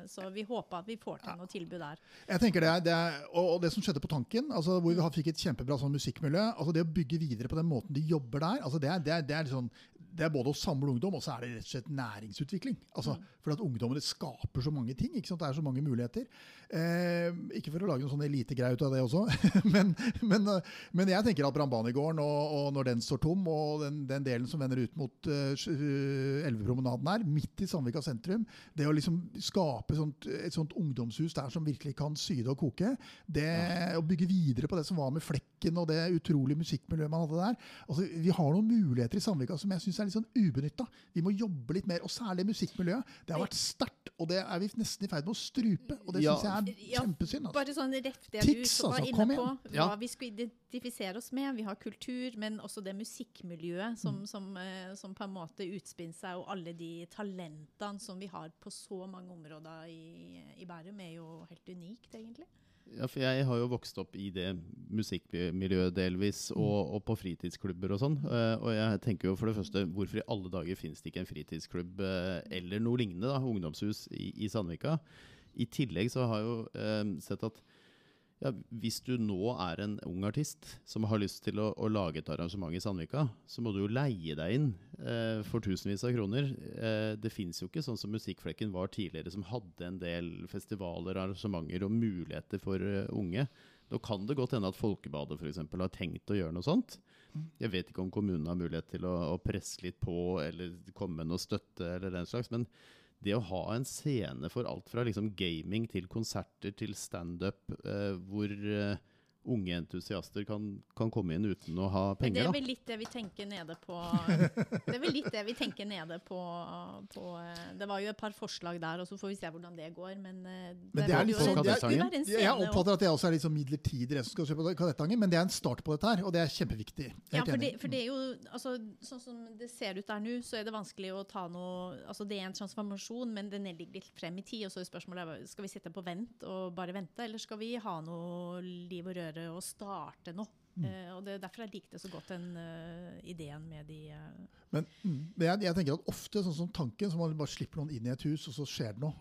så vi håper at vi får til noe tilbud der. Jeg tenker det, er- det er, og, og det som skjedde på Tanken, altså hvor vi fikk et kjempebra sånn musikkmiljø altså Det å bygge videre på den måten de jobber der, altså det, er, det, er, det, er sånn, det er både å samle ungdom, og så er det rett og slett næringsutvikling. Altså, For at ungdommene skaper så mange ting. Det er så mange muligheter. Eh, ikke for å lage noen sånn elitegreie ut av det også, [laughs] men, men, eh, men jeg tenker at Brambanegården, og, og når den står tom, og den, den delen som vender ut mot uh, Elvepromenaden her, midt i Sandvika sentrum, det å liksom skape sånt, et sånt ungdomshus der som virkelig kan syde og koke, det å bygge videre på det som var med Flekken og det utrolige musikkmiljøet man hadde der altså, Vi har noen muligheter i Sandvika som jeg syns er litt sånn ubenytta. Vi må jobbe litt mer, og særlig musikkmiljøet. Det har vært sterkt, og det er vi nesten i ferd med å strupe. Og det Ja. syns jeg er kjempesynd. Altså. Bare sånn rett det Tics, du var altså, inne på, hva Ja. vi skulle identifisere oss med. Vi har kultur, men også det musikkmiljøet som, som, eh, som på en måte utspinner seg, og alle de talentene som vi har på så mange områder i, i Bærum, er jo helt unikt, egentlig. Ja, for jeg har jo vokst opp i det musikkmiljøet delvis, og, og på fritidsklubber og sånn. Eh, og jeg tenker jo for det første, hvorfor i alle dager finnes det ikke en fritidsklubb eh, eller noe lignende, da, ungdomshus, i, i Sandvika? I tillegg så har jeg jo eh, sett at ja, hvis du nå er en ung artist som har lyst til å, å lage et arrangement i Sandvika, så må du jo leie deg inn eh, for tusenvis av kroner. Eh, det fins jo ikke sånn som Musikkflekken var tidligere, som hadde en del festivaler, arrangementer og muligheter for uh, unge. Nå kan det godt hende at Folkebadet eksempel, har tenkt å gjøre noe sånt. Jeg vet ikke om kommunen har mulighet til å, å presse litt på eller komme med noe støtte eller den slags, men det å ha en scene for alt fra liksom gaming til konserter til standup, eh, hvor eh, unge entusiaster kan, kan komme inn uten å ha penger. det er vel litt det vi tenker nede på Det er vel litt det vi tenker nede på, på eh, Det var jo et par forslag der, og så får vi se hvordan det går. Men, eh, Men det er litt sånn- det er- det skulle Jeg oppfatter at det også er litt sånn midlertidig, det som skal skje på Kadettangen, men det er en start på dette her, og det er kjempeviktig. Ja, for det, for det er jo altså, Sånn som det ser ut der nå, så er det vanskelig å ta noe Altså det er en transformasjon, men den ligger litt frem i tid. Og så er spørsmålet skal vi sitte på vent og bare vente, eller skal vi ha noe liv og røre og starte nå? Eh, og det er derfor jeg likte så godt den uh, ideen med de uh Men, mm, men jeg, jeg tenker at ofte, sånn som tanken, så man bare slipper noen inn i et hus, og så skjer det noe.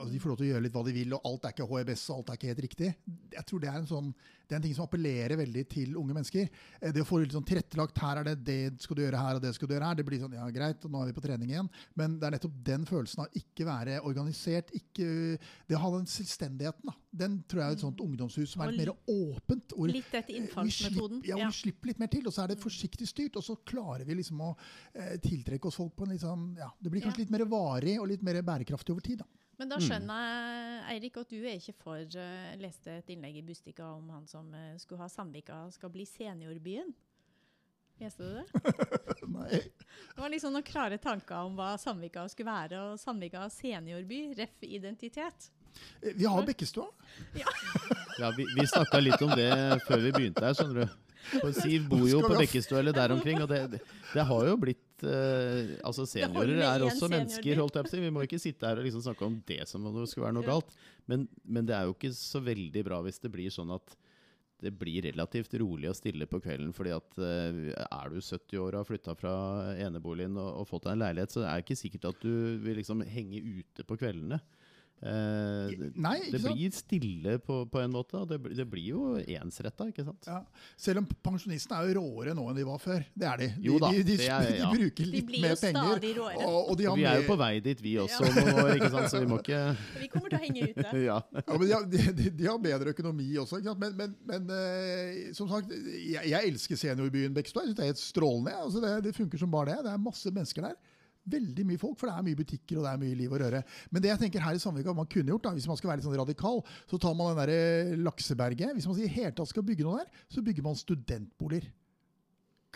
Og De får lov til å gjøre litt hva de vil, og alt er ikke HEBS, og alt er ikke helt riktig. Jeg tror det er en sånn, det er en ting som appellerer veldig til unge mennesker. Eh, det å få litt sånn tilrettelagt, her er det det skal du gjøre her, og det skal du gjøre her. Det blir sånn, ja greit, og nå er vi på trening igjen. Men det er nettopp den følelsen av ikke være organisert, ikke, det å ha den selvstendigheten, da. Den tror jeg er et sånt ungdomshus som er litt mer åpent. Litt etter innfallsmetoden. ja, vi slipper litt mer til, og så er det forsiktig styrt. Og så klarer vi liksom å eh, tiltrekke oss folk på en litt sånn ja, Det blir kanskje litt mer varig og litt mer bærekraftig over tid. da. Men da skjønner jeg, Eirik, at du er ikke for eh, Jeg leste et innlegg i Bustika om han som eh, skulle ha Sandvika skal bli seniorbyen. Leste du det? [laughs] Nei. Det var liksom noen klare tanker om hva Sandvika skulle være, og Sandvika seniorby, ref. identitet. Eh, Vi har Bekkestua. Ja, [laughs] vi vi snakka litt om det før vi begynte her, skjønner du. [laughs] For Siv bor jo på Bekkestua eller der omkring, og det, det, det har jo blitt eh, Altså, seniorer er også senior, mennesker, holdt jeg på å si. Vi må ikke sitte her og liksom snakke om det som om det skulle være noe galt. Men, men det er jo ikke så veldig bra hvis det blir sånn at det blir relativt rolig og stille på kvelden. fordi at uh, er du 70 år og har flytta fra eneboligen og, og fått deg en leilighet, så er det ikke sikkert at du vil liksom henge ute på kveldene. Eh, det, Nei, ikke det sant? blir stille på, på en måte, det, det blir jo ensretta, ikke sant? Ja. Selv om pensjonistene er jo råere nå enn de var før. Det er de. De, Jo da, de, de, det er- de bruker litt mer penger. Og, og de har Vi er jo på vei dit, vi også ja. nå, ikke sant? så vi må ikke [laughs] Vi kommer til å henge ute. [laughs] ja. Ja, men de, har- de, de, de har bedre økonomi også. Ikke sant? Men, men, men uh, som sagt, jeg, jeg elsker seniorbyen Bekkestua. Jeg syns det er helt strålende. Altså det, det funker som bare det. Det er masse mennesker der. Veldig mye folk, for det er mye butikker og det er mye liv og røre. Men det jeg tenker her i Sandvika man kunne gjort, da, hvis man skal være litt sånn radikal, så tar man den der eh, Lakseberget. Hvis man sier hele tatt skal bygge noe der, så bygger man studentboliger.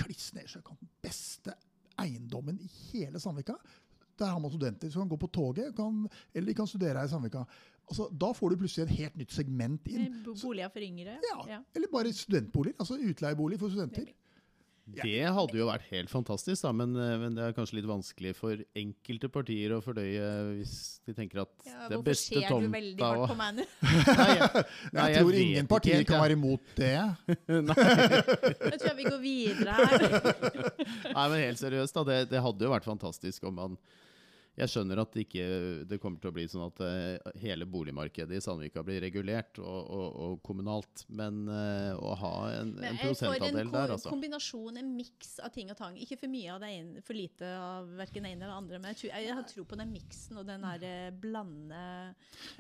Kliss ned sjøkanten. Beste eiendommen i hele Sandvika. Der har man studenter som kan gå på toget, kan, eller de kan studere her i Sandvika. Altså, da får du plutselig et helt nytt segment inn. Boliger for yngre. Ja, Ja. Eller bare studentboliger. Altså utleiebolig for studenter. Det hadde jo vært helt fantastisk, da, men, eh, men det er kanskje litt vanskelig for enkelte partier å fordøye hvis de tenker at Ja, det hvorfor beste ser du veldig tomta hardt og på meg nå? [laughs] Nei, jeg, nei, Jeg tror vet ingen partier kan jeg. være imot det. [laughs] Jeg tror jeg vi går videre her. Nei, men helt seriøst, da. Det, det hadde jo vært fantastisk om man Jeg skjønner at det ikke det kommer til å bli sånn at eh, hele boligmarkedet i Sandvika blir regulert og, og, og kommunalt, men eh, å ha en, en en prosentandel der, altså. kombinasjon, en miks av ting og tang. Ikke for mye av det ene, for lite av verken det ene eller andre. Men jeg, tror, jeg har tro på den miksen og den der eh, blande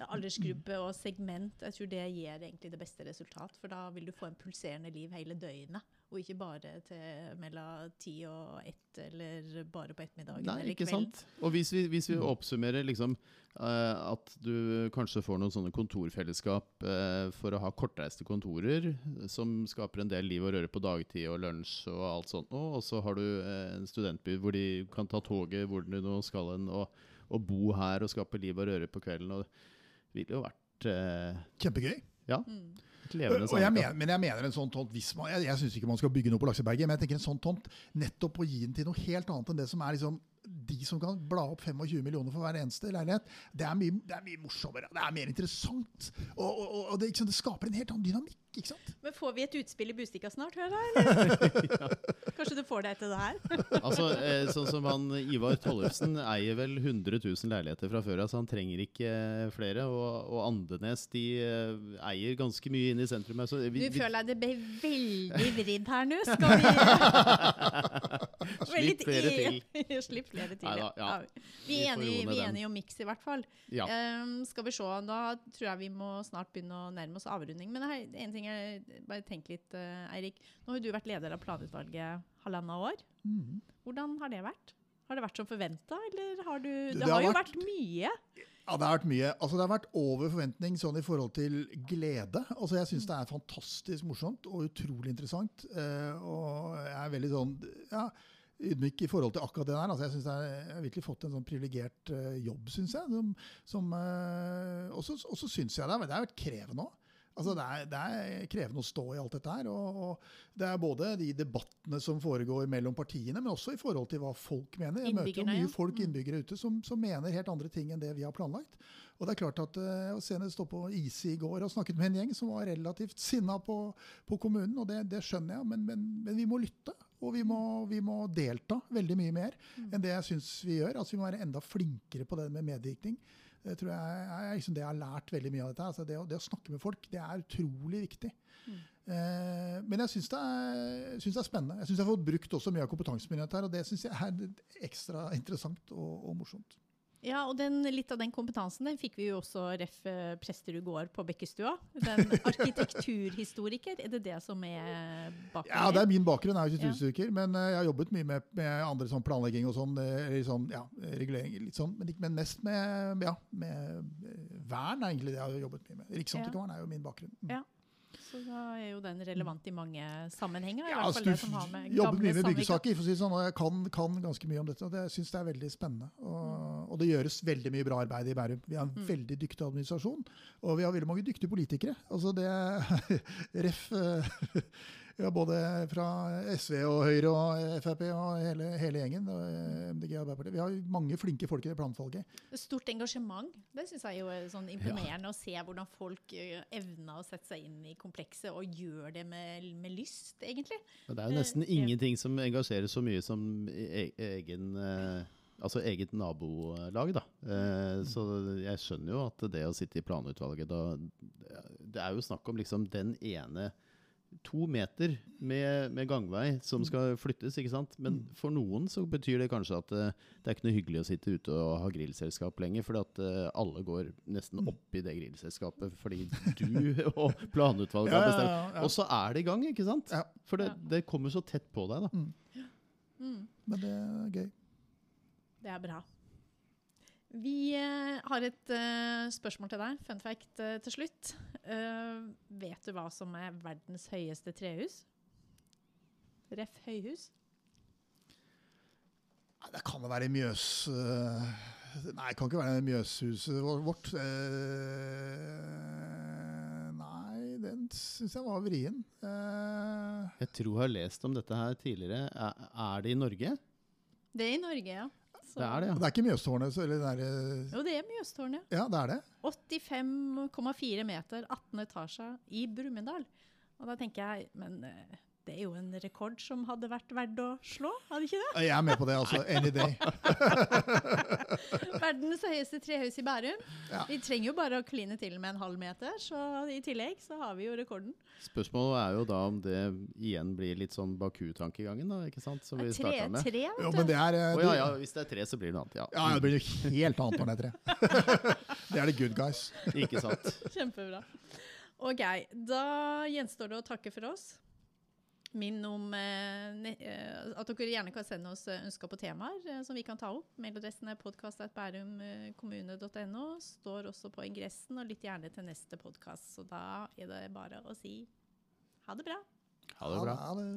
aldersgruppe og segment. Jeg tror det gir egentlig det beste resultat. For da vil du få en pulserende liv hele døgnet. Og ikke bare til mellom ti og ett, eller bare på ettermiddagen Nei, eller ikke kvelden. sant? Og hvis vi, hvis vi oppsummerer liksom uh, at du kanskje får noen sånne kontorfellesskap uh, for å ha kortreiste kontorer, som skaper en del liv og røre på dagtid og lunsj og alt sånt og så har du uh, en studentby hvor de kan ta toget hvor de nå skal hen, og, og bo her og skape liv og røre på kvelden. Og det ville jo vært Kjempegøy. ja, Mm. Et levende Og jeg mener, men jeg mener en sånn tomt hvis man, Jeg, jeg syns ikke man skal bygge noe på Lakseberget, men jeg tenker en sånn tomt nettopp å gi den til noe helt annet enn det som er liksom de som kan bla opp 25 millioner for hver eneste leilighet, det er mye, det er mye morsommere. Det er mer interessant. Og, og, og- det, ikke sant, det skaper en helt annen dynamikk. ikke sant? Men får vi et utspill i Bustika snart, hører jeg? ja. [laughs] [laughs] Kanskje du får det etter det her? [laughs] Altså, eh, sånn som han Ivar Tollefsen eier vel 100 000 leiligheter fra før av, så han trenger ikke eh, flere. Og, og Andenes de eh, eier ganske mye inne i sentrum. vi, Du føler deg det ble veldig vridd her nå? Skal vi [laughs] Slipp flere til. [laughs] Slipp flere til, Neida, ja. ja. Vi er enige, enige om miks, i hvert fall. Ja. Um, skal vi se, Da tror jeg vi må snart begynne å nærme oss avrunding. Men her, en ting jeg bare tenker litt, eh, Eirik. Nå har du vært leder av planutvalget halvannet år. Mm. Hvordan har det vært? Har det vært som forventa, eller har du Det, det har, har jo vært- vært mye. Ja, det har vært mye. Altså, det har vært over forventning sånn i forhold til glede. Altså, jeg syns det er fantastisk morsomt og utrolig interessant. Uh, og jeg er veldig sånn ja, ydmyk i forhold til akkurat det der. Altså, jeg synes jeg har virkelig fått en sånn privilegert uh, jobb, syns jeg. Som, som, uh, og så og syns jeg det, men det har vært krevende òg. Altså, det, er, det er krevende å stå i alt dette her. Og, og det er både de debattene som foregår mellom partiene, men også i forhold til hva folk mener. Jeg møter jo mye folk, Mm. innbyggere ute, som, som mener helt andre ting enn det vi har planlagt. Og det er klart at eh, Jeg var senest stå på Isi i går og snakket med en gjeng som var relativt sinna på, på kommunen, og det, det skjønner jeg, men, men, men vi må lytte. Og vi må, vi må delta veldig mye mer enn det jeg syns vi gjør. Altså Vi må være enda flinkere på det med medvirkning. Det tror jeg er liksom det jeg har lært veldig mye av dette. Altså det, det å snakke med folk, det er utrolig viktig. Eh, men jeg syns det, det er spennende. Jeg syns jeg har fått brukt også mye av kompetansen min her, og det syns jeg er ekstra interessant og, og morsomt. Ja, og den, litt av den kompetansen den fikk vi jo også ref. eh, Presterud gård på Bekkestua. Den [laughs] arkitekturhistoriker, er det det som er bakgrunnen? Ja, det er min bakgrunn, jeg er jo Ja. men eh, jeg har jobbet mye med, med andre sånn planlegging og sånn, eh, eller sånn, ja, regulering, litt sånn, men, men mest med, ja, med vern er egentlig det jeg har jobbet mye med. Riksantikvaren er jo min bakgrunn. Mm. Ja. Så da er jo den relevant i mange sammenhenger. I Ja, hvert fall altså, det som har med jobber gamle mye med byggesaker, for å si sånn, og jeg kan, kan ganske mye om dette. og det syns jeg er veldig spennende. Og, og det gjøres veldig mye bra arbeid i Bærum. Vi har en Mm. veldig dyktig administrasjon, og vi har veldig mange dyktige politikere. Altså det [laughs] Ref. Ja, både fra SV og Høyre og Frp og hele, hele gjengen. Og eh, MDG og Arbeiderpartiet. Vi har mange flinke folk i det planutvalget. Stort engasjement. Det syns jeg jo er sånn imponerende å se hvordan folk eh, evner å sette seg inn i komplekset og gjør det med, med lyst, egentlig. Men det er jo nesten Eh, ingenting som engasjerer så mye som e egen eh, Altså eget nabolag, da. Eh, så jeg skjønner jo at det å sitte i planutvalget da Det er jo snakk om liksom den ene To meter med, med gangvei som skal flyttes, ikke sant. Men for noen så betyr det kanskje at eh, det er ikke noe hyggelig å sitte ute og ha grillselskap lenger, fordi at eh, alle går nesten opp i det grillselskapet fordi du [laughs] og planutvalget har bestemt. ja, ja. Og så er det i gang, ikke sant? For det, det kommer så tett på deg, da. Men det er gøy. Det er bra. Vi eh, har et eh, spørsmål til deg. Fun fact eh, til slutt. Eh, vet du hva som er verdens høyeste trehus? Ref. høyhus? Nei, Det kan jo være Mjøs... Nei, det kan ikke være Mjøshuset vårt. Eh, Nei, den syns jeg var vrien. Eh, Jeg tror jeg har lest om dette her tidligere. Er, er det i Norge? Det er i Norge, ja. Så- Det er det, ja. Det er ikke Mjøstårnet, så- eller det er, eh, Jo, det er Mjøstårnet. Ja, det er det. 85,4 meter, 18 etasjer i Brumunddal. Og da tenker jeg, men eh, det er jo en rekord som hadde vært verdt å slå, hadde ikke det? Jeg er med på det, altså. Any day. [laughs] Verdens høyeste trehus i Bærum. Ja. Vi trenger jo bare å kline til med en halv meter, så i tillegg så har vi jo rekorden. Spørsmålet er jo da om det igjen blir litt sånn Baku-tankegangen, da, ikke sant? Som vi starta med. tre, vet Jo, men det er eh, Oh, ja, ja, hvis det er tre, så blir det noe annet. Ja, Ja, det blir jo helt annet når det er tre. [laughs] det er the good guys. Ikke sant. [laughs] Kjempebra. OK, da gjenstår det å takke for oss. Minn om eh, eh, at dere gjerne kan sende oss eh, ønsker på temaer som vi kan ta opp. Mailadressen er podkast.bærumkommune.no. Står også på ingressen, og lytt gjerne til neste podkast. Så da er det bare å si ha det bra. Ha det bra. Ha det.